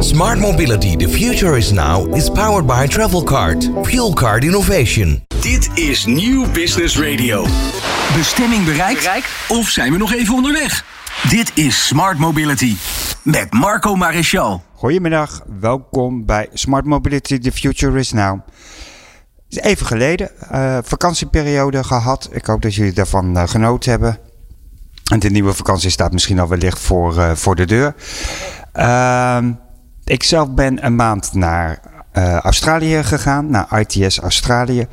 Smart Mobility, the future is now, is powered by Travelcard. Fuel card innovation. Dit is Nieuw Business Radio. Bestemming bereikt? Of zijn we nog even onderweg? Dit is Smart Mobility met Marco Maréchal. Goedemiddag, welkom bij Smart Mobility, the future is now. Het is even geleden, uh, vakantieperiode gehad. Ik hoop dat jullie daarvan uh, genoten hebben. En de nieuwe vakantie staat misschien al wellicht voor, uh, voor de deur. Ehm, ik zelf ben een maand naar Australië gegaan, naar ITS Australië.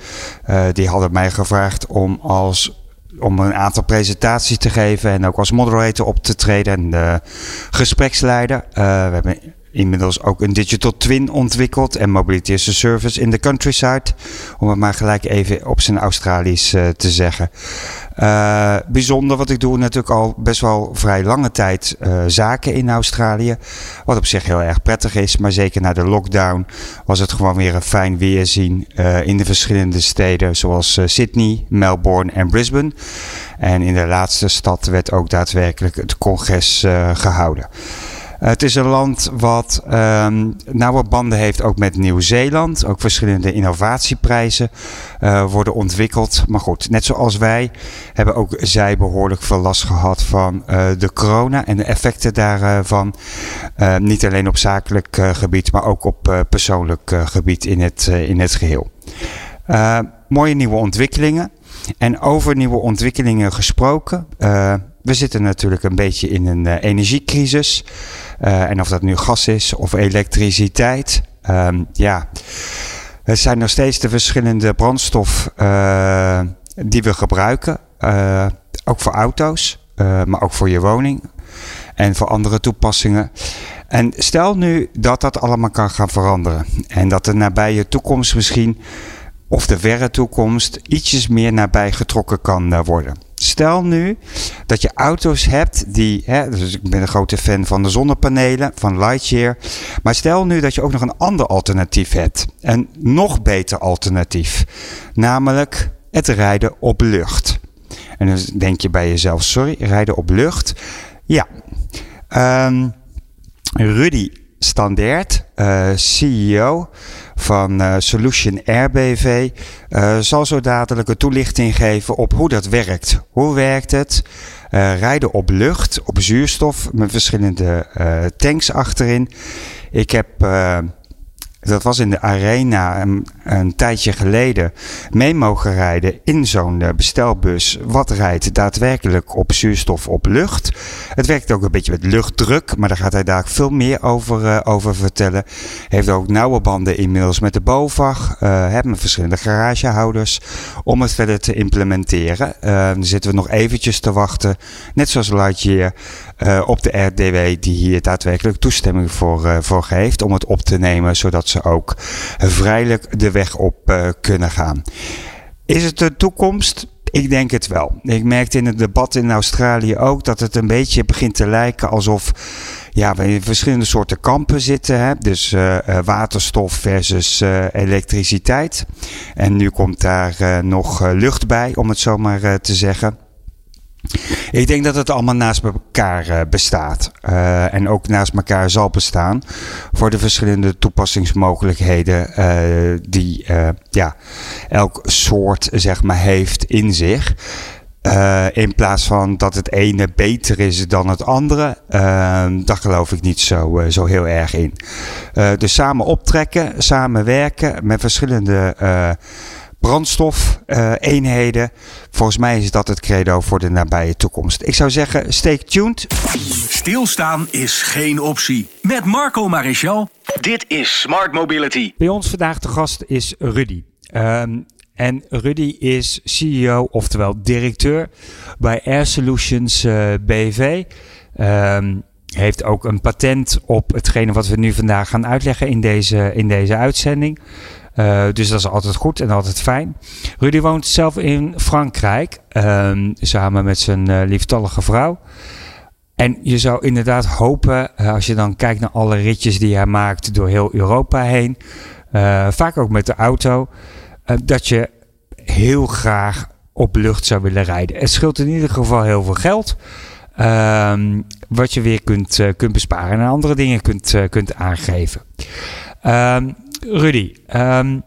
die hadden mij gevraagd om als om een aantal presentaties te geven en ook als moderator op te treden en de gespreksleider. Uh, we hebben inmiddels ook een digital twin ontwikkeld en mobility service in de countryside. Om het maar gelijk even op zijn Australisch uh, te zeggen. Uh, bijzonder, wat ik doe natuurlijk al best wel vrij lange tijd uh, zaken in Australië. Wat op zich heel erg prettig is, maar zeker na de lockdown was het gewoon weer een fijn weerzien in de verschillende steden zoals Sydney, Melbourne en Brisbane. En in de laatste stad werd ook daadwerkelijk het congres gehouden. Het is een land wat um, nauwe banden heeft ook met Nieuw-Zeeland. Ook verschillende innovatieprijzen uh, worden ontwikkeld. Maar goed, net zoals wij hebben ook zij behoorlijk veel last gehad van uh, de corona en de effecten daarvan. Uh, niet alleen op zakelijk gebied, maar ook op persoonlijk gebied in het, in het geheel. mooie nieuwe ontwikkelingen. En over nieuwe ontwikkelingen gesproken. we zitten natuurlijk een beetje in een energiecrisis. Uh, en of dat nu gas is of elektriciteit. Um, ja, het zijn nog steeds de verschillende brandstof uh, die we gebruiken. Uh, ook voor auto's, maar ook voor je woning en voor andere toepassingen. En stel nu dat dat allemaal kan gaan veranderen. En dat de nabije toekomst misschien, of de verre toekomst, ietsjes meer nabij getrokken kan worden. Stel nu dat je auto's hebt die, hè, dus ik ben een grote fan van de zonnepanelen, van Lightyear. Maar stel nu dat je ook nog een ander alternatief hebt. Een nog beter alternatief. Namelijk het rijden op lucht. En dan denk je bij jezelf, sorry, rijden op lucht? Ja. Um, Rudy Standaard, uh, CEO van uh, Solution Air BV, uh, zal zo dadelijk een toelichting geven op hoe dat werkt. Hoe werkt het? Rijden op lucht, op zuurstof, met verschillende tanks achterin. Ik heb dat was in de arena een, tijdje geleden, mee mogen rijden in zo'n eh, bestelbus. Wat rijdt daadwerkelijk op zuurstof op lucht? Het werkt ook een beetje met luchtdruk, maar daar gaat hij daar veel meer over, uh, over vertellen. Heeft ook nauwe banden inmiddels met de BOVAG, uh, met verschillende garagehouders, om het verder te implementeren. Zitten we nog eventjes te wachten, net zoals Lightyear, op de RDW die hier daadwerkelijk toestemming voor, voor geeft om het op te nemen, zodat ze ook vrijelijk de weg op uh, kunnen gaan. Is het de toekomst? Ik denk het wel. Ik merkte in het debat in Australië ook dat het een beetje begint te lijken alsof ja, we in verschillende soorten kampen zitten. Hè? Dus uh, waterstof versus elektriciteit. En nu komt daar nog lucht bij, om het zo maar te zeggen. Ik denk dat het allemaal naast elkaar uh, bestaat. Uh, en ook naast elkaar zal bestaan. Voor de verschillende toepassingsmogelijkheden uh, die ja, elk soort zeg maar, heeft in zich. in plaats van dat het ene beter is dan het andere. daar geloof ik niet zo, zo heel erg in. dus samen optrekken, samen werken met verschillende brandstofeenheden. Uh, Volgens mij is dat het credo voor de nabije toekomst. Ik zou zeggen, stay tuned. Stilstaan is geen optie. Met Marco Maréchal. Dit is Smart Mobility. Bij ons vandaag de gast is Rudy. Um, en Rudy is CEO, oftewel directeur bij Air Solutions uh, BV. Um, heeft ook een patent op hetgene wat we nu vandaag gaan uitleggen in deze, in deze uitzending. Uh, dus dat is altijd goed en altijd fijn. Rudy woont zelf in Frankrijk, um, samen met zijn uh, lieftallige vrouw. En je zou inderdaad hopen, uh, als je dan kijkt naar alle ritjes die hij maakt door heel Europa heen, vaak ook met de auto, dat je heel graag op lucht zou willen rijden. Het scheelt in ieder geval heel veel geld. Ehm, wat je weer kunt, kunt besparen en andere dingen kunt, kunt aangeven. Ehm, Rudy, ehm,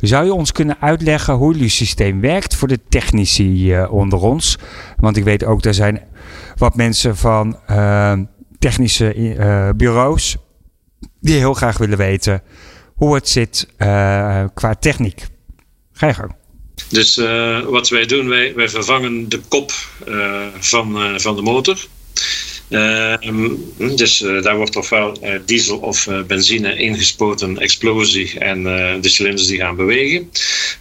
zou je ons kunnen uitleggen hoe jullie systeem werkt voor de technici onder ons? Want ik weet ook, er zijn wat mensen van technische bureaus die heel graag willen weten hoe het zit qua techniek. Ga je gang. Dus wat wij doen, wij, wij vervangen de kop van, van de motor. Ehm, dus daar wordt ofwel diesel of benzine ingespoten, explosie en de cilinders die gaan bewegen.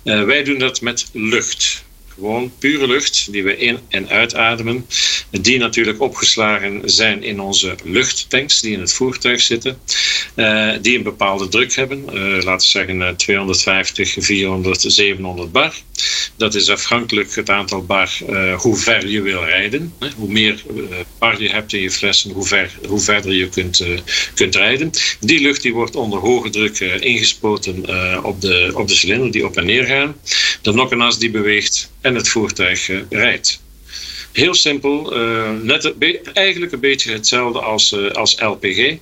wij doen dat met lucht. Gewoon pure lucht die we in- en uitademen. Die natuurlijk opgeslagen zijn in onze luchttanks die in het voertuig zitten. Die een bepaalde druk hebben. Laten we zeggen 250, 400, 700 bar. Dat is afhankelijk het aantal bar uh, hoe ver je wil rijden. Hoe meer bar je hebt in je flessen, hoe, ver, hoe verder je kunt, kunt rijden. Die lucht die wordt onder hoge druk ingespoten op, de, op de cilinder die op en neer gaan. De nokkenas die beweegt en het voertuig rijdt. Heel simpel, eigenlijk een beetje hetzelfde als, als LPG.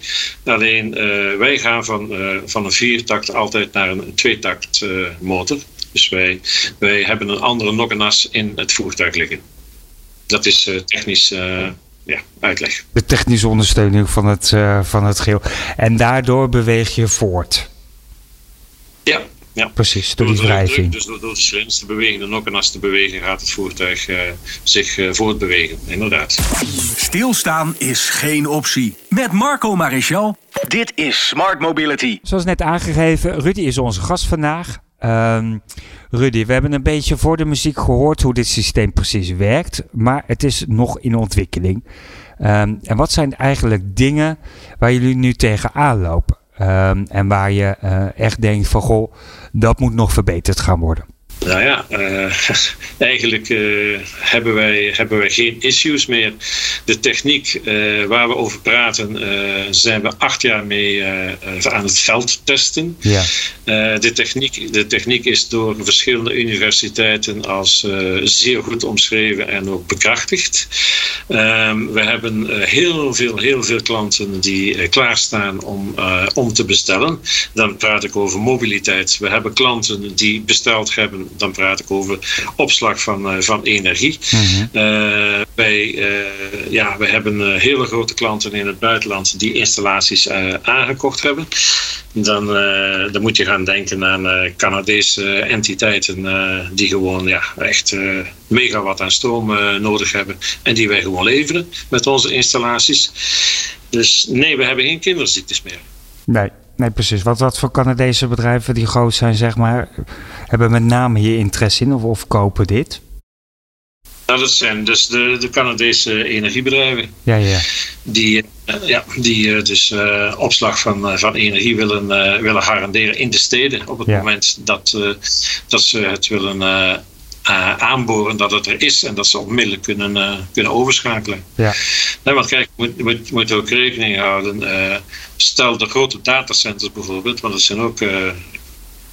Alleen wij gaan van, van een viertakt altijd naar een tweetakt motor. Dus wij, wij hebben een andere nokkenas in het voertuig liggen. Dat is technisch ja, uitleg. De technische ondersteuning van het, van het geheel. En daardoor beweeg je voort. Ja, ja. Precies, door, die wrijving. Dus door, door de slins te bewegen, de nokkenas te bewegen, gaat het voertuig uh, zich uh, voortbewegen. Inderdaad. Stilstaan is geen optie. Met Marco Marichal. Dit is Smart Mobility. Zoals net aangegeven, Rudy is onze gast vandaag. Um, Rudy, we hebben een beetje voor de muziek gehoord hoe dit systeem precies werkt, maar het is nog in ontwikkeling. Um, en wat zijn eigenlijk dingen waar jullie nu tegenaan lopen? Um, en waar je uh, echt denkt van goh, dat moet nog verbeterd gaan worden? Nou ja, uh, eigenlijk uh, hebben, wij, hebben wij geen issues meer. De techniek uh, waar we over praten, zijn we acht jaar mee aan het veld testen. Ja. de, techniek, de techniek is door verschillende universiteiten als zeer goed omschreven en ook bekrachtigd. Um, we hebben heel, veel, heel veel klanten die klaarstaan om, om te bestellen. Dan praat ik over mobiliteit. We hebben klanten die besteld hebben dan praat ik over opslag van, uh, van energie. Mm wij, ja, we hebben hele grote klanten in het buitenland die installaties aangekocht hebben. Dan, dan moet je gaan denken aan Canadese entiteiten die gewoon ja, echt megawatt aan stroom nodig hebben en die wij gewoon leveren met onze installaties. Dus nee, we hebben geen kinderziektes meer. Nee, nee precies. Wat, wat voor Canadese bedrijven die groot zijn, zeg maar, hebben met name hier interesse in of, of kopen dit? Nou, dat zijn dus de, de Canadese energiebedrijven. Ja, ja. Die, uh, ja, die uh, dus uh, opslag van, van energie willen, willen garanderen in de steden. Op het ja. moment dat, dat ze het willen aanboren dat het er is en dat ze onmiddellijk kunnen, kunnen overschakelen. Ja. Nee, want kijk, je moet, moet, moet ook rekening houden. stel de grote datacenters bijvoorbeeld, want dat zijn ook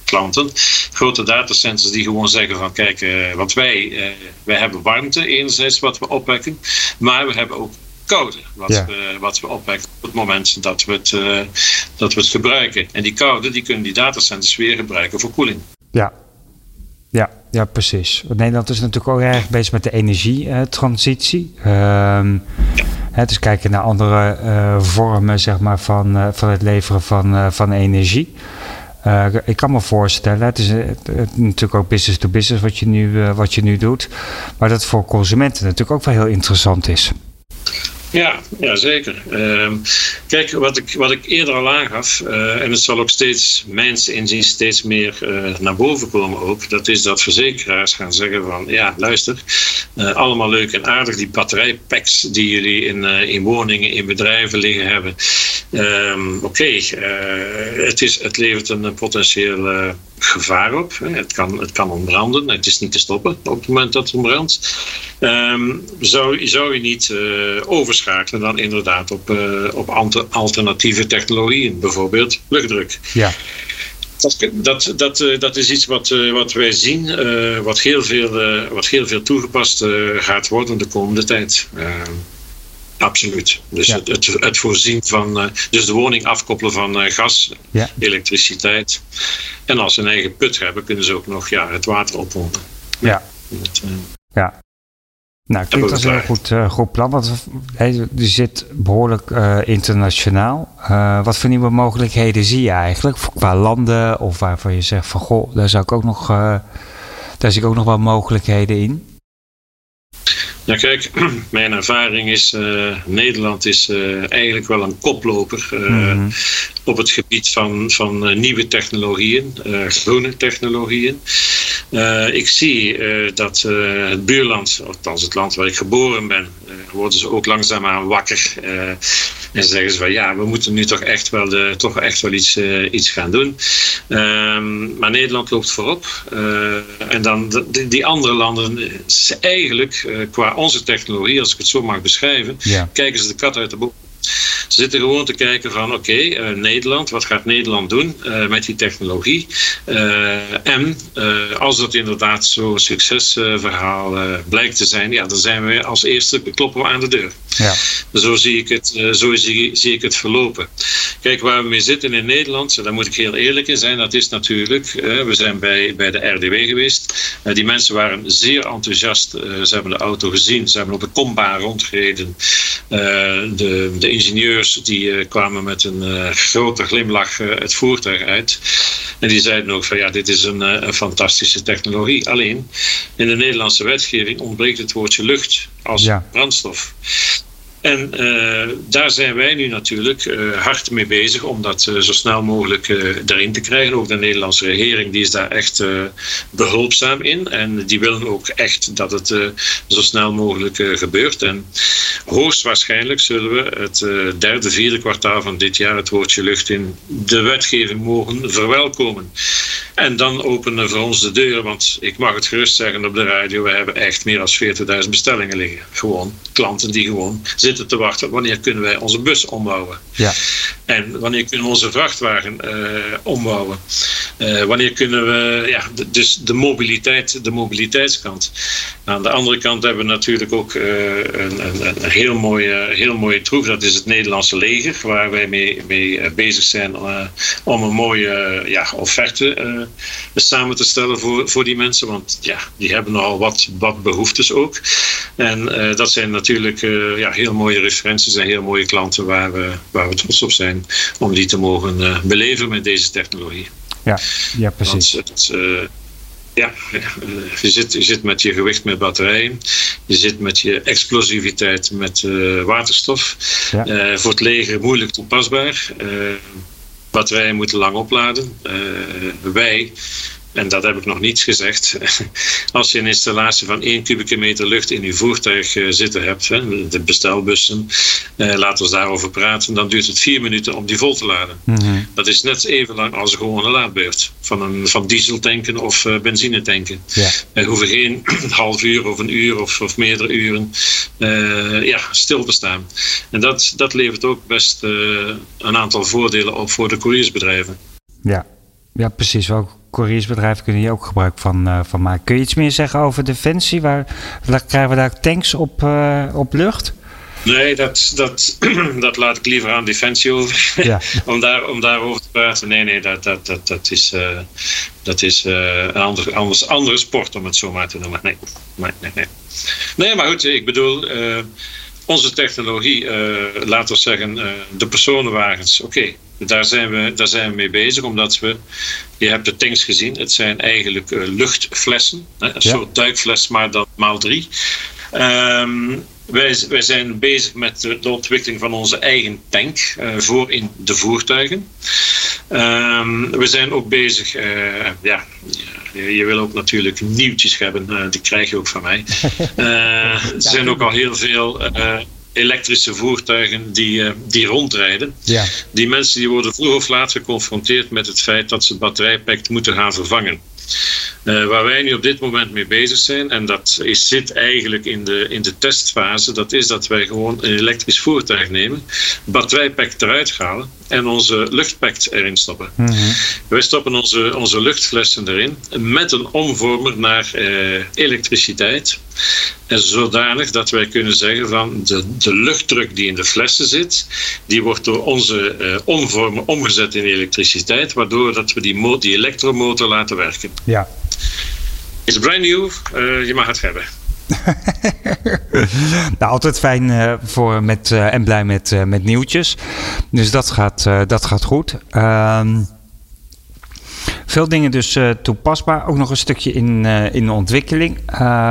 klanten. Grote datacenters die gewoon zeggen van kijk, want wij, wij hebben warmte enerzijds wat we opwekken, maar we hebben ook koude wat, ja. we, wat we opwekken op het moment dat we het, dat we het gebruiken. En die koude die kunnen die datacenters weer gebruiken voor koeling. Ja, ja, ja, precies. Nederland is natuurlijk ook erg bezig met de energietransitie. Um, ja. dus kijken naar andere uh, vormen zeg maar, van, uh, van het leveren van, uh, van energie. Ik kan me voorstellen, het is het, het, natuurlijk ook business to business wat je, nu, wat je nu doet, maar dat voor consumenten natuurlijk ook wel heel interessant is. Ja, ja zeker. Uh, kijk, wat ik, wat ik eerder al aangaf, uh, en het zal ook steeds, mijns inzien, steeds meer uh, naar boven komen ook, dat is dat verzekeraars gaan zeggen van, ja, luister, uh, allemaal leuk en aardig, die batterijpacks die jullie in, in woningen, in bedrijven liggen hebben. Um, Oké, het, is, het levert een potentieel gevaar op. Het kan, het kan ontbranden, het is niet te stoppen op het moment dat het ontbrandt. Um, zou, zou je niet overschakelen dan inderdaad op, uh, op alternatieve technologieën, bijvoorbeeld luchtdruk. Ja. Dat, dat, dat, dat is iets wat, wat wij zien, uh, wat, heel veel, wat heel veel toegepast gaat worden de komende tijd. Absoluut. Dus het, het, het, voorzien van. dus de woning afkoppelen van gas, ja. elektriciteit. En als ze een eigen put hebben, kunnen ze ook nog ja, het water oppompen. Ja. ja. Nou, klinkt als een heel goed, goed plan. Want je zit behoorlijk internationaal. Wat voor nieuwe mogelijkheden zie je eigenlijk? Qua landen of waarvan je zegt van goh, daar zou ik ook nog, daar zie ik ook nog wel mogelijkheden in. Ja, kijk, mijn ervaring is, uh, Nederland is uh, eigenlijk wel een koploper uh, mm. Op het gebied van, van nieuwe technologieën, groene technologieën. ik zie dat het buurland, althans het land waar ik geboren ben, worden ze ook langzaamaan wakker. en zeggen ze van ja, we moeten nu toch echt wel, de, toch echt wel iets, iets gaan doen. Um, maar Nederland loopt voorop. en dan die, andere landen, eigenlijk qua onze technologie, als ik het zo mag beschrijven, kijken ze de kat uit de boom. Ze zitten gewoon te kijken van oké, eh, Nederland, wat gaat Nederland doen uh, met die technologie? Uh, en als dat inderdaad zo'n succesverhaal blijkt te zijn, ja, dan zijn we als eerste kloppen we aan de deur. Ja. Zo, zie ik het, zo zie, zie, ik het verlopen. Kijk, waar we mee zitten in Nederland, daar moet ik heel eerlijk in zijn, dat is natuurlijk, we zijn bij, bij de RDW geweest. die mensen waren zeer enthousiast. ze hebben de auto gezien, ze hebben op de kombaan rondgereden. de, de ingenieurs die uh, kwamen met een uh, grote glimlach uh, het voertuig uit. En die zeiden ook van ja, dit is een, een, fantastische technologie. Alleen in de Nederlandse wetgeving ontbreekt het woordje lucht als ja. brandstof. En uh, daar zijn wij nu natuurlijk uh, hard mee bezig om dat uh, zo snel mogelijk erin te krijgen. Ook de Nederlandse regering die is daar echt behulpzaam in. En die willen ook echt dat het zo snel mogelijk gebeurt. En hoogstwaarschijnlijk zullen we het derde, vierde kwartaal van dit jaar het woordje lucht in de wetgeving mogen verwelkomen. En dan openen voor ons de deuren, want ik mag het gerust zeggen op de radio, we hebben echt meer dan 40.000 bestellingen liggen. Gewoon klanten die gewoon zitten te wachten. Wanneer kunnen wij onze bus ombouwen? Ja. En wanneer kunnen we onze vrachtwagen uh, ombouwen? Uh, wanneer kunnen we, ja, de, dus de mobiliteit, de mobiliteitskant. Aan de andere kant hebben we natuurlijk ook uh, een, een, een, heel, mooie, heel mooie troef. Dat is het Nederlandse leger, waar wij mee, mee bezig zijn om een mooie ja, offerte samen te stellen voor, voor die mensen. Want ja, die hebben nogal wat, wat behoeftes ook. En dat zijn natuurlijk ja, heel mooie referenties en heel mooie klanten waar we, waar we trots op zijn om die te mogen uh, beleven met deze technologie. Ja, ja precies. Het, uh, ja, eh, je zit, je zit met je gewicht met batterijen. Je zit met je explosiviteit met uh, waterstof. Ja. voor het leger moeilijk toepasbaar. batterijen moeten lang opladen. wij en dat heb ik nog niet gezegd. Als je een installatie van 1 kubieke meter lucht in je voertuig eh, zitten hebt, de bestelbussen, eh, laten we daarover praten, dan duurt het vier minuten om die vol te laden. Mhm. Dat is net even lang als een gewone laadbeurt van, een, van diesel tanken of uh, benzine tanken. Ja. We hoeven geen half uur of een uur of, of meerdere uren ja, stil te staan. En dat, dat levert ook best een aantal voordelen op voor de couriersbedrijven. Ja, ja precies. Wel couriersbedrijven kunnen hier ook gebruik van, uh, van maken. Kun je iets meer zeggen over Defensie? Waar, krijgen we daar tanks op, uh, op lucht? Nee, dat, dat, dat laat ik liever aan Defensie over. Ja. om, daar, om daarover te praten. Nee, nee, dat, dat, dat, dat is, uh, dat is een ander, anders, andere sport, om het zo maar te noemen. Nee, nee, nee. Nee, nee maar goed, ik bedoel onze technologie, laten we zeggen, de personenwagens, oké, daar, zijn we, daar zijn we mee bezig, omdat we, je hebt de tanks gezien, het zijn eigenlijk uh, luchtflessen, hè, een ja. soort duikfles, maar dan maal drie. Um, wij, wij, zijn bezig met de, ontwikkeling van onze eigen tank voor in de voertuigen. Um, we zijn ook bezig, ja, je wil ook natuurlijk nieuwtjes hebben, uh, die krijg je ook van mij. Er zijn ook al heel veel elektrische voertuigen die, die rondrijden. Ja. Die mensen die worden vroeg of laat geconfronteerd met het feit dat ze het batterijpack moeten gaan vervangen. Uh, waar wij nu op dit moment mee bezig zijn, en dat is, zit eigenlijk in de, in de testfase, dat is dat wij gewoon een elektrisch voertuig nemen, batterijpack eruit halen en onze luchtpact erin stoppen. Mm Wij stoppen onze, onze luchtflessen erin met een omvormer naar uh, elektriciteit. En zodanig dat wij kunnen zeggen van de, de luchtdruk die in de flessen zit, die wordt door onze uh, omvormer omgezet in elektriciteit, waardoor dat we die, die elektromotor laten werken. Ja. Is brand new, uh, je mag het hebben. nou, altijd fijn uh, voor met, uh, en blij met, uh, met nieuwtjes. Dus dat gaat, dat gaat goed. Ehm, veel dingen dus toepasbaar. Ook nog een stukje in, in ontwikkeling.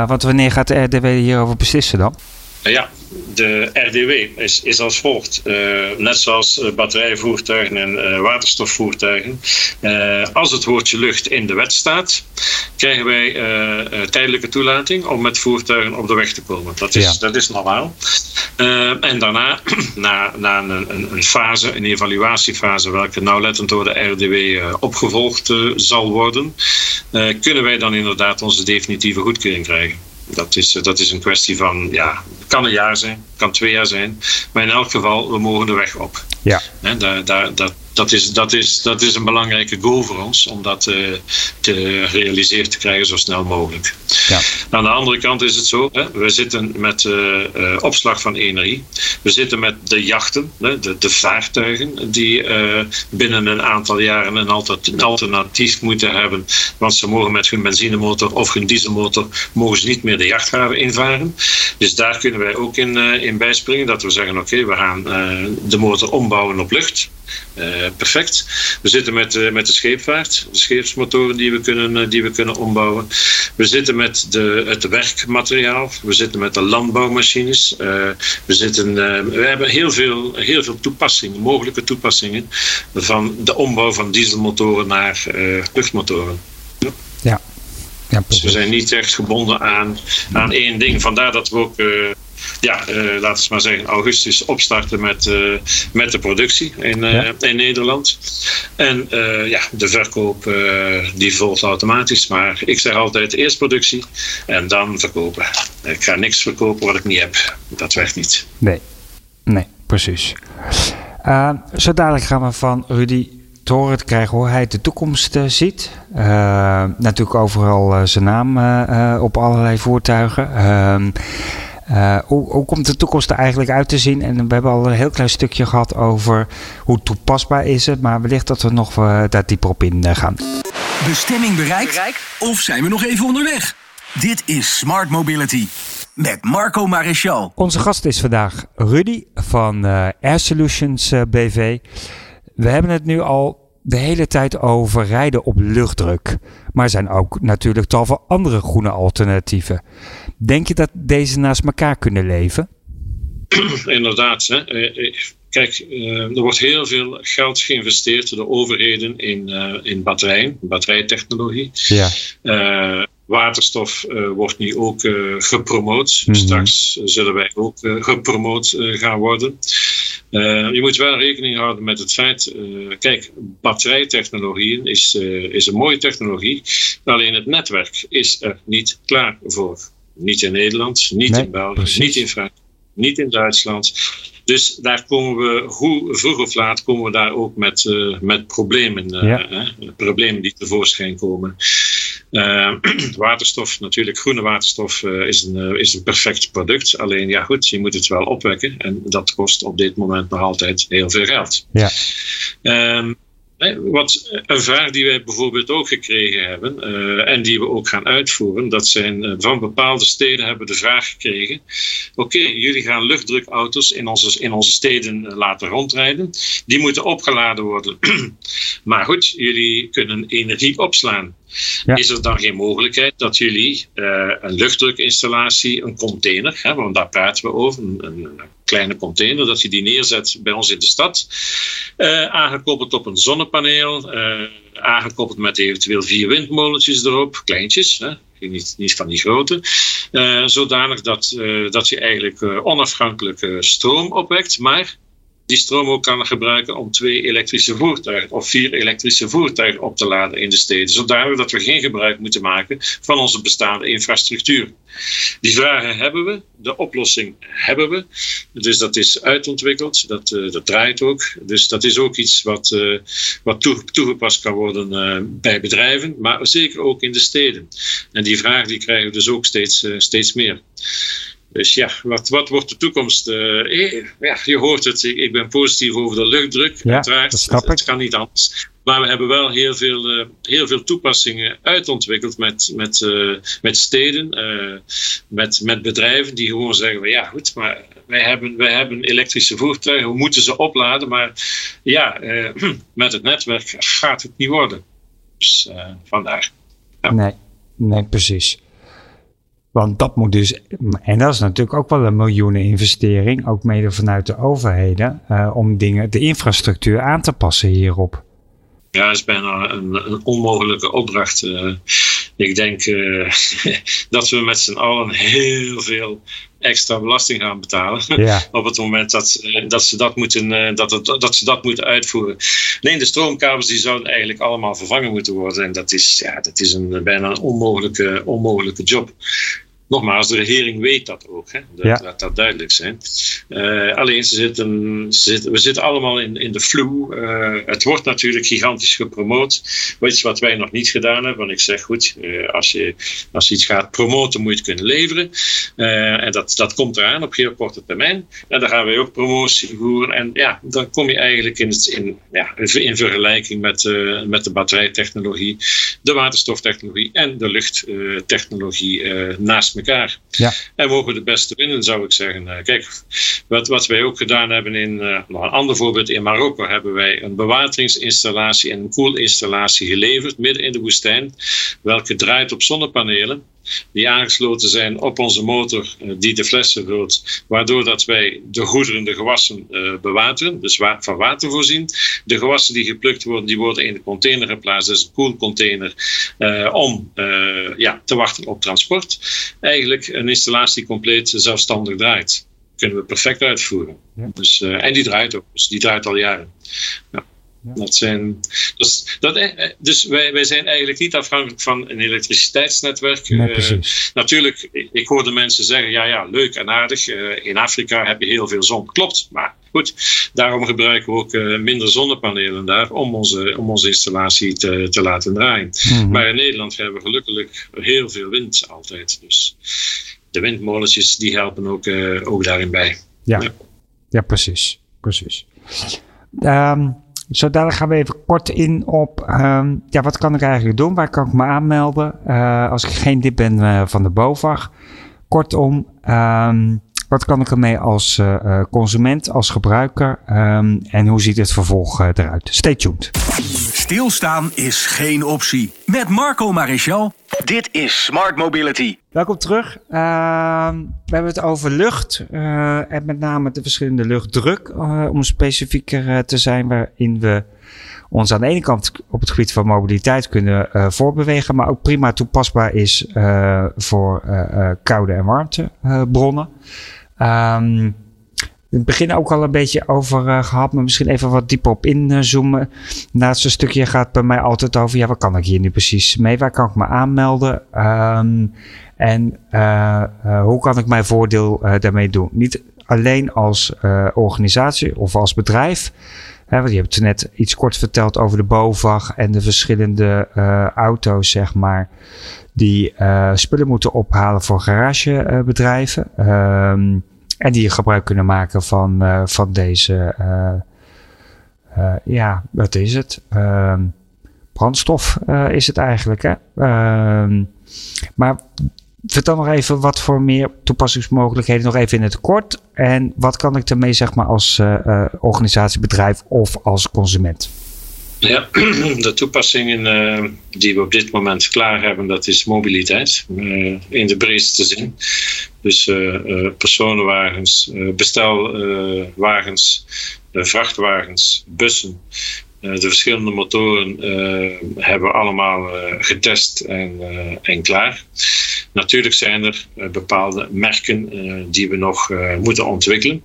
want wanneer gaat de RDW hierover beslissen dan? Ja, de RDW is, is als volgt. Uh, net zoals uh, batterijvoertuigen en uh, waterstofvoertuigen. als het woordje lucht in de wet staat, krijgen wij tijdelijke toelating om met voertuigen op de weg te komen. Dat is, ja. dat is normaal. en daarna, na, na een, een, een, fase, een evaluatiefase, welke nauwlettend door de RDW opgevolgd zal worden, kunnen wij dan inderdaad onze definitieve goedkeuring krijgen. Dat is, dat is een kwestie van, ja, kan een jaar zijn, kan twee jaar zijn. Maar in elk geval, we mogen de weg op. Ja. He, daar, daar, dat, dat, is, dat, is, dat is een belangrijke goal voor ons, om dat uh, te realiseren te krijgen zo snel mogelijk. Ja. Aan de andere kant is het zo, hè, we zitten met uh, uh, opslag van energie. We zitten met de jachten, hè, de, de vaartuigen, die binnen een aantal jaren een, een alternatief moeten hebben. Want ze mogen met hun benzinemotor of hun dieselmotor mogen ze niet meer de jachthaven invaren. Dus daar kunnen wij ook in, in bijspringen, dat we zeggen, oké, okay, we gaan de motor ombouwen op lucht. Uh, perfect. We zitten met, uh, met de scheepvaart, de scheepsmotoren die we kunnen, die we kunnen ombouwen. We zitten met de, het werkmateriaal. We zitten met de landbouwmachines. we, zitten, we hebben heel veel, heel veel toepassingen, mogelijke toepassingen van de ombouw van dieselmotoren naar luchtmotoren. Ja. ja. ja dus we zijn niet echt gebonden aan, aan één ding. Vandaar dat we ook ja, uh, laten we maar zeggen, augustus opstarten met, uh, met de productie in, ja. in Nederland. En ja, de verkoop die volgt automatisch. Maar ik zeg altijd eerst productie en dan verkopen. Ik ga niks verkopen wat ik niet heb. Dat werkt niet. Nee, nee, precies. zo dadelijk gaan we van Rudy te horen krijgen hoe hij de toekomst ziet. natuurlijk overal zijn naam op allerlei voertuigen. Uh, hoe, hoe, komt de toekomst er eigenlijk uit te zien? En we hebben al een heel klein stukje gehad over hoe toepasbaar is het. Maar wellicht dat we nog uh, daar dieper op in uh, gaan. Bestemming bereikt? Bereik? Of zijn we nog even onderweg? Dit is Smart Mobility met Marco Maréchal. Onze gast is vandaag Rudy van Air Solutions BV. We hebben het nu al de hele tijd over rijden op luchtdruk. Maar er zijn ook natuurlijk tal van andere groene alternatieven. Denk je dat deze naast elkaar kunnen leven? Inderdaad. Hè. Eh, eh, kijk, eh, er wordt heel veel geld geïnvesteerd door de overheden in, in batterijen, batterijtechnologie. Ja. Waterstof uh, wordt nu ook uh, gepromoot. Mm -hmm. Straks zullen wij ook gepromoot gaan worden. je moet wel rekening houden met het feit, kijk, batterijtechnologieën is, is een mooie technologie, alleen het netwerk is er niet klaar voor. Niet in Nederland, niet nee, in België, precies. niet in Frankrijk, niet in Duitsland. Dus daar komen we, hoe vroeg of laat, komen we daar ook met, uh, met problemen, uh, ja. uh, problemen die tevoorschijn komen. waterstof, natuurlijk, groene waterstof is, een, is een perfect product. Alleen ja, goed, je moet het wel opwekken. En dat kost op dit moment nog altijd heel veel geld. Ja. Um, wat een vraag die wij bijvoorbeeld ook gekregen hebben uh, en die we ook gaan uitvoeren, dat zijn uh, van bepaalde steden hebben de vraag gekregen: oké, jullie gaan luchtdrukauto's in onze, in onze steden laten rondrijden, die moeten opgeladen worden. maar goed, jullie kunnen energie opslaan. Is er dan geen mogelijkheid dat jullie uh, een luchtdrukinstallatie, een container, want daar praten we over, een, een, kleine container, dat je die neerzet bij ons in de stad, uh, aangekoppeld op een zonnepaneel, uh, aangekoppeld met eventueel vier windmolentjes erop, kleintjes, hè, niet, niet van die grote, zodanig dat, dat je eigenlijk onafhankelijk stroom opwekt, maar die stroom ook kan gebruiken om twee elektrische voertuigen of vier elektrische voertuigen op te laden in de steden. Zodat we geen gebruik moeten maken van onze bestaande infrastructuur. Die vragen hebben we, de oplossing hebben we. Dus dat is uitontwikkeld, dat, uh, dat draait ook. Dus dat is ook iets wat, uh, wat toegepast kan worden uh, bij bedrijven, maar zeker ook in de steden. En die vraag die krijgen we dus ook steeds, steeds meer. Dus ja, wat, wat wordt de toekomst? Uh, ja, je hoort het, ik, ben positief over de luchtdruk. Ja, uiteraard, dat snap het, kan niet anders. Maar we hebben wel heel veel, uh, heel veel toepassingen uitontwikkeld met, met, uh, met steden, met, met bedrijven die gewoon zeggen: van, ja, goed, maar wij hebben, wij hebben elektrische voertuigen, we moeten ze opladen. Maar ja, met het netwerk gaat het niet worden. Dus vandaar. Ja. Nee, nee, precies. Want dat moet dus, en dat is natuurlijk ook wel een miljoenen investering, ook mede vanuit de overheden, uh, om dingen, de infrastructuur aan te passen hierop. Ja, dat is bijna een, een onmogelijke opdracht. Uh, ik denk uh, dat we met z'n allen heel veel extra belasting gaan betalen. Ja. op het moment dat, dat, ze dat, moeten, dat, het, dat ze dat moeten uitvoeren. Nee, de stroomkabels die zouden eigenlijk allemaal vervangen moeten worden. En dat is, ja, dat is een, bijna een onmogelijke, onmogelijke job nogmaals, de regering weet dat ook. Hè? Dat, ja. Laat dat duidelijk zijn. Uh, alleen ze zitten, ze zitten, we zitten allemaal in, in de flu. Uh, het wordt natuurlijk gigantisch gepromoot. Iets wat wij nog niet gedaan hebben. Want ik zeg goed, uh, als, je, als je iets gaat promoten, moet je het kunnen leveren. en dat, dat komt eraan op heel korte termijn. En dan gaan wij ook promotie voeren. En ja, dan kom je eigenlijk in, het, in, ja, in vergelijking met, met de batterijtechnologie, de waterstoftechnologie en de luchttechnologie naast elkaar. Ja. En mogen de beste winnen, zou ik zeggen. Eh, kijk, wat, wat wij ook gedaan hebben in, uh, nog een ander voorbeeld, in Marokko hebben wij een bewateringsinstallatie en een koelinstallatie geleverd, midden in de woestijn, welke draait op zonnepanelen die aangesloten zijn op onze motor eh, die de flessen vult, waardoor dat wij de goederen, de gewassen uh, bewateren, dus wa van water voorzien. De gewassen die geplukt worden, die worden in de container geplaatst, dus een koelcontainer, uh, om ja, te wachten op transport. Eigenlijk een installatie compleet zelfstandig draait. Kunnen we perfect uitvoeren. Ja. Dus, en die draait ook, dus die draait al jaren. Ja. Dat zijn, dus, dat, eh, dus wij, wij zijn eigenlijk niet afhankelijk van een elektriciteitsnetwerk. Nee, uh, natuurlijk, ik hoorde mensen zeggen: ja, ja, leuk en aardig. Uh, in Afrika heb je heel veel zon. Klopt, maar goed, daarom gebruiken we ook uh, minder zonnepanelen daar om onze, om onze installatie te, te laten draaien. Mm-hmm. Maar in Nederland hebben we gelukkig heel veel wind altijd. Dus de windmolentjes die helpen ook, ook daarin bij. Ja, ja. ja precies. precies. Um, zo dadelijk gaan we even kort in op, um, ja, wat kan ik eigenlijk doen? Waar kan ik me aanmelden uh, als ik geen dip ben uh, van de BOVAG? Kortom, um, wat kan ik ermee als uh, consument, als gebruiker um, en hoe ziet het vervolg eruit? Stay tuned. Stilstaan is geen optie. Met Marco Maréchal. Dit is Smart Mobility. Welkom terug. Uh, we hebben het over lucht uh, en met name de verschillende luchtdruk, uh, om specifieker te zijn, waarin we ons aan de ene kant op het gebied van mobiliteit kunnen voorbewegen, maar ook prima toepasbaar is voor koude en warmtebronnen. In het begin ook al een beetje over uh, gehad, maar misschien even wat dieper op inzoomen. Laatste stukje gaat bij mij altijd over, ja, wat kan ik hier nu precies mee? Waar kan ik me aanmelden? Um, en uh, uh, hoe kan ik mijn voordeel daarmee doen? Niet alleen als organisatie of als bedrijf. Hè, want je hebt net iets kort verteld over de BOVAG en de verschillende auto's, zeg maar, die spullen moeten ophalen voor garagebedrijven. Um, en die gebruik kunnen maken van, uh, van deze, uh, uh, ja, wat is het? Ehm, brandstof is het eigenlijk. Hè? Ehm, maar vertel nog even wat voor meer toepassingsmogelijkheden, nog even in het kort. En wat kan ik ermee, zeg maar, als organisatie, bedrijf of als consument? Ja, de toepassingen uh, die we op dit moment klaar hebben, dat is mobiliteit uh, in de breedste zin. Dus uh, personenwagens, bestelwagens, vrachtwagens, bussen. de verschillende motoren hebben we allemaal getest en, en klaar. Natuurlijk zijn er bepaalde merken die we nog moeten ontwikkelen.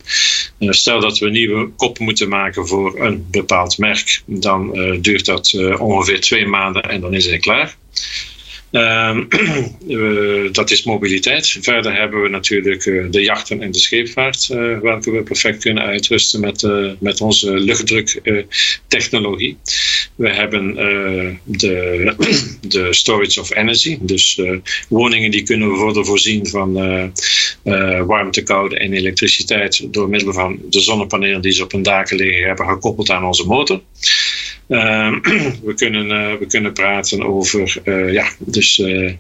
Stel dat we nieuwe kop moeten maken voor een bepaald merk, dan duurt dat ongeveer twee maanden en dan is hij klaar. Ehm, dat is mobiliteit. Verder hebben we natuurlijk de jachten en de scheepvaart, welke we perfect kunnen uitrusten met, met onze luchtdruktechnologie. we hebben de, de storage of energy, dus woningen die kunnen worden voorzien van warmte, koude en elektriciteit door middel van de zonnepanelen die ze op hun daken liggen hebben gekoppeld aan onze motor. Ehm, we, kunnen, uh, we kunnen praten over uh, ja, dus, de,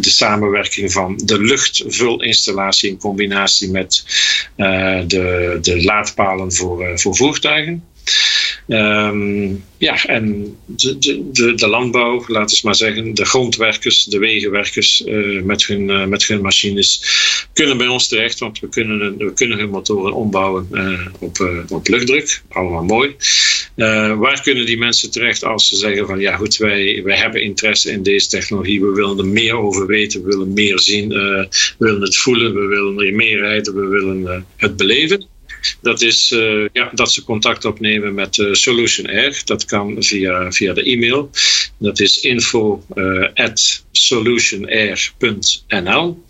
de samenwerking van de luchtvulinstallatie in combinatie met de, de laadpalen voor, voor voertuigen. Um, ja, en de, de, de, landbouw, laten we maar zeggen, de grondwerkers, de wegenwerkers uh, met, hun, uh, met hun machines kunnen bij ons terecht, want we kunnen, we kunnen hun motoren ombouwen uh, op, op luchtdruk. Allemaal mooi. waar kunnen die mensen terecht als ze zeggen van ja goed, wij, wij hebben interesse in deze technologie, we willen er meer over weten, we willen meer zien, we willen het voelen, we willen er meer rijden, we willen het beleven. Dat is uh, ja, dat ze contact opnemen met uh, Solution Air. Dat kan via, via de e-mail. Dat is info uh, at solutionair.nl.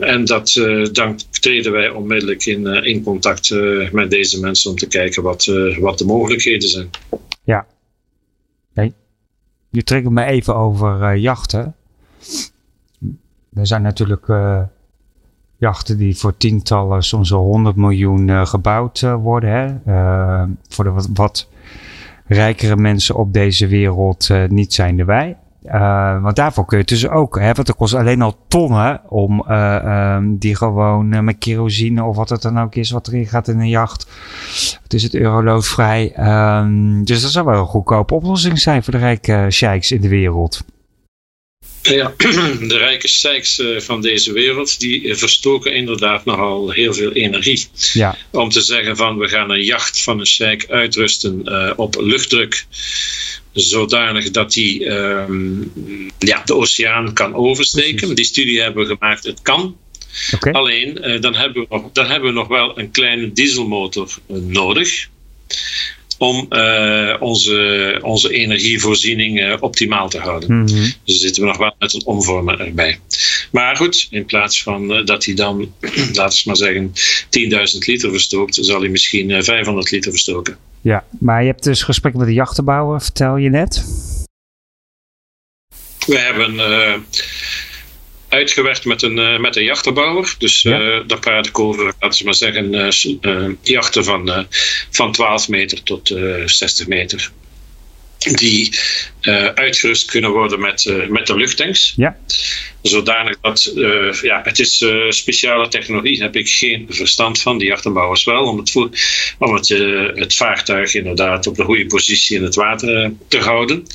en dat, dan treden wij onmiddellijk in, in contact met deze mensen om te kijken wat, wat de mogelijkheden zijn. Ja. Nee. Je trekt me even over jachten. Er zijn natuurlijk jachten die voor tientallen, soms wel honderd miljoen uh, gebouwd uh, worden. Hè? Uh, voor de wat, rijkere mensen op deze wereld niet zijn de wij. want daarvoor kun je dus ook, hè, want het kost alleen al tonnen om um, die gewoon met kerosine of wat het dan ook is wat erin gaat in een jacht. Het is het euroloodvrij. Um, dus dat zou wel een goedkope oplossing zijn voor de rijke sheiks in de wereld. Ja, de rijke seiks eh, van deze wereld, die eh, verstoken inderdaad nogal heel veel energie. Ja. Om te zeggen van, we gaan een jacht van een sheik uitrusten uh, op luchtdruk zodanig dat hij um, ja, de oceaan kan oversteken. Die studie hebben we gemaakt, het kan. Okay. Alleen, uh, dan, hebben we nog, dan hebben we nog wel een kleine dieselmotor nodig om uh, onze, onze energievoorziening uh, optimaal te houden. Mm -hmm. Dus zitten we nog wel met een omvormer erbij. Maar goed, in plaats van uh, dat hij dan, laten we maar zeggen, 10.000 liter verstookt, zal hij misschien 500 liter verstoken. Ja, maar je hebt dus gesprek met de jachtenbouwer, vertel je net. We hebben uitgewerkt met een, uh, met een jachterbouwer. Dus uh, daar praat ik over, laten we maar zeggen, uh, jachten van, van 12 meter tot 60 meter. Die uitgerust kunnen worden met, met de luchttanks. Ja zodanig dat, uh, ja, het is speciale technologie, daar heb ik geen verstand van, die achterbouwers wel, om het, om het, het vaartuig inderdaad op de goede positie in het water te houden.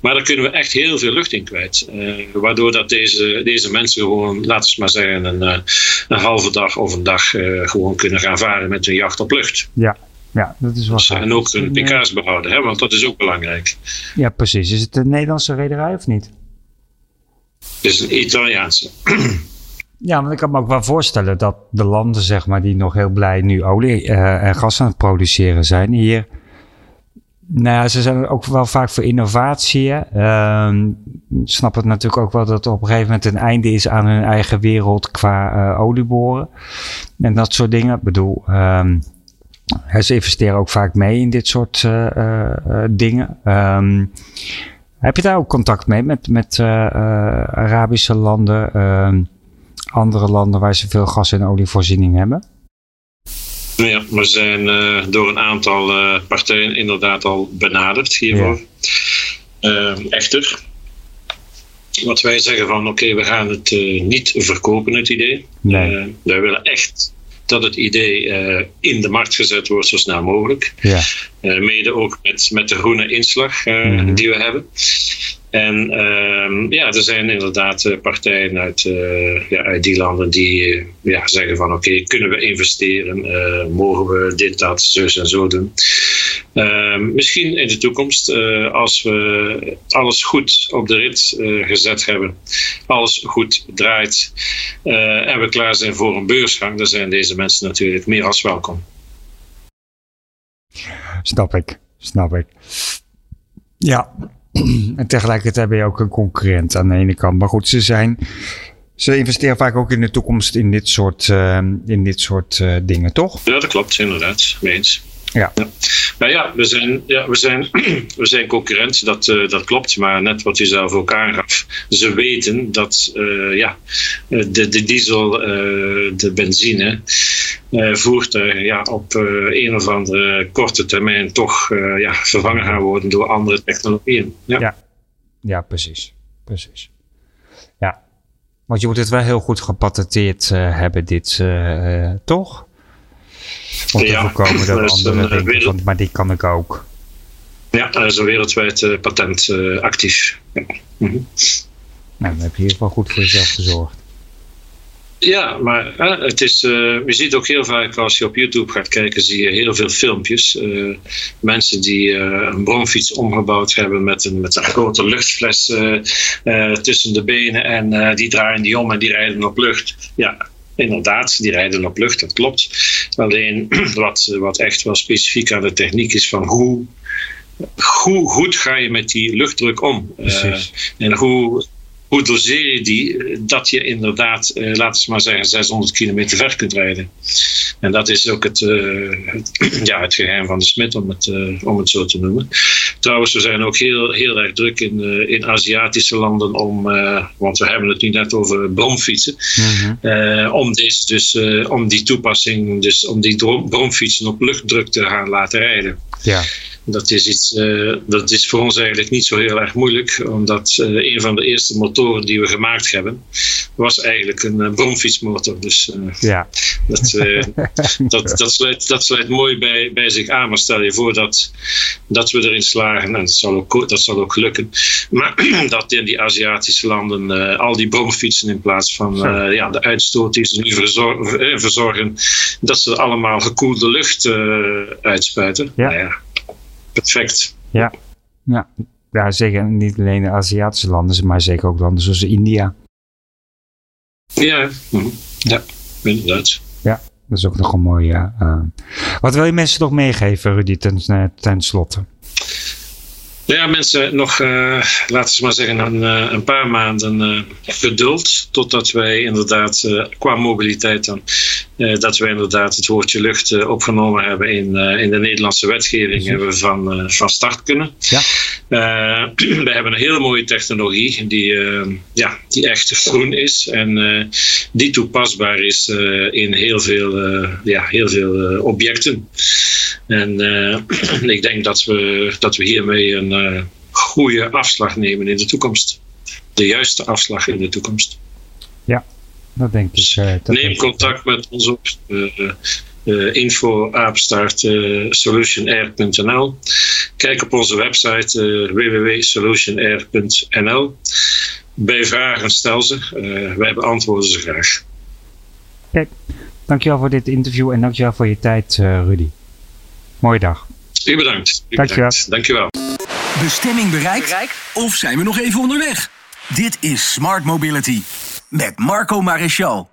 Maar daar kunnen we echt heel veel lucht in kwijt, waardoor dat deze, deze mensen gewoon, laten we maar zeggen, een, een halve dag of een dag gewoon kunnen gaan varen met hun jacht op lucht. Ja, ja, dat is wel En ook hun pk's behouden, hè, want dat is ook belangrijk. Ja, precies. Is het een Nederlandse rederij of niet? Het is een Italiaanse. Ja, want ik kan me ook wel voorstellen dat de landen, zeg maar, die nog heel blij nu olie uh, en gas aan het produceren zijn, hier. Nou ja, ze zijn ook wel vaak voor innovatie. Uh, snap het natuurlijk ook wel dat er op een gegeven moment een einde is aan hun eigen wereld qua uh, olieboren. En dat soort dingen. Ik bedoel, um, ze investeren ook vaak mee in dit soort uh, dingen. Um, heb je daar ook contact mee met, met uh, Arabische landen, uh, andere landen waar ze veel gas- en olievoorziening hebben? Ja, we zijn door een aantal partijen inderdaad al benaderd hiervoor. Ja. echter, wat wij zeggen van oké, we gaan het niet verkopen, het idee. Nee. wij willen echt dat het idee uh, in de markt gezet wordt zo snel mogelijk. Ja. Uh, mede ook met, met de groene inslag uh, mm-hmm. die we hebben. En ehm, ja, er zijn inderdaad partijen uit, ja, uit die landen die ja, zeggen van oké, okay, kunnen we investeren? mogen we dit, dat, zus en zo doen? Ehm, misschien in de toekomst, als we alles goed op de rit gezet hebben, alles goed draait en we klaar zijn voor een beursgang, dan zijn deze mensen natuurlijk meer als welkom. Snap ik, snap ik. Ja, en tegelijkertijd ben je ook een concurrent aan de ene kant. Maar goed, ze zijn. Ze investeren vaak ook in de toekomst in dit soort, uh, in dit soort uh, dingen, toch? Ja, dat klopt, inderdaad. Meens. Ja. ja. Nou ja, we zijn, ja, we zijn, we zijn concurrent, dat, uh, dat klopt. Maar net wat je zelf ook aangaf. Ze weten dat uh, ja, de, de diesel, uh, de benzine, voertuigen ja, op een of andere korte termijn toch ja, vervangen gaan worden door andere technologieën. Ja, ja. ja precies. precies. Ja, want je moet het wel heel goed gepatenteerd hebben, dit toch? Om te ja, voorkomen dat denken, wereld... van, maar die kan ik ook. Ja, er is een wereldwijd uh, patent uh, actief. Ja. Mm -hmm. Nou, dan heb je hier wel goed voor jezelf gezorgd. Ja, maar het is, je ziet ook heel vaak als je op YouTube gaat kijken, zie je heel veel filmpjes. mensen die een bromfiets omgebouwd hebben met een, met een grote luchtfles tussen de benen en die draaien die om en die rijden op lucht. Ja, inderdaad, die rijden op lucht, dat klopt. Alleen wat, wat echt wel specifiek aan de techniek is van hoe, hoe goed ga je met die luchtdruk om? Uh, en hoe, hoe doseer je die dat je inderdaad, uh, laten we maar zeggen, 600 kilometer ver kunt rijden. En dat is ook het, uh, het ja, het geheim van de smid, om het, uh, om het zo te noemen. Trouwens, we zijn ook heel, heel erg druk in, in Aziatische landen om, want we hebben het nu net over bromfietsen, mm -hmm. om, deze dus, om die toepassing, dus om die bromfietsen op luchtdruk te gaan laten rijden. Ja. Dat is, iets, uh, dat is voor ons eigenlijk niet zo heel erg moeilijk, omdat uh, een van de eerste motoren die we gemaakt hebben, was eigenlijk een uh, bromfietsmotor. Dus ja. dat, dat, dat, sluit, dat sluit mooi bij, bij zich aan. Maar stel je voor dat, dat we erin slagen, en dat zal ook, dat zal ook lukken, maar dat in die Aziatische landen al die bromfietsen in plaats van ja, de uitstoot die ze nu verzorgen, verzorgen dat ze allemaal gekoelde lucht uitspuiten. Ja. Nou ja perfect. Ja, ja. ja zeker niet alleen de Aziatische landen, maar zeker ook landen zoals India. Ja, mhm. ja inderdaad. Ja, dat is ook nog een mooie. Uh, wat wil je mensen nog meegeven, Rudy, ten, eh, ten slotte? Nou ja, mensen nog, uh, laten we maar zeggen, een, uh, een paar maanden uh, geduld. Totdat wij inderdaad, qua mobiliteit dan, dat wij inderdaad het woordje lucht opgenomen hebben in, in de Nederlandse wetgeving. Hebben we van, van start kunnen. Ja. we hebben een hele mooie technologie die, ja, die echt groen is. En die toepasbaar is in heel veel, ja, heel veel objecten. En ik denk dat we, dat we hiermee een uh, goede afslag nemen in de toekomst. De juiste afslag in de toekomst. Ja, dat denk ik. Uh, dat Neem contact met ons op. Uh, info solutionair.nl. Kijk op onze website www.solutionair.nl. Bij vragen stel ze. wij beantwoorden ze graag. Kijk, dankjewel voor dit interview en dankjewel voor je tijd, Rudy. Mooie dag. U bedankt. U dankjewel. Bedankt. Dankjewel. Bestemming bereikt? Of zijn we nog even onderweg? Dit is Smart Mobility met Marco Maréchal.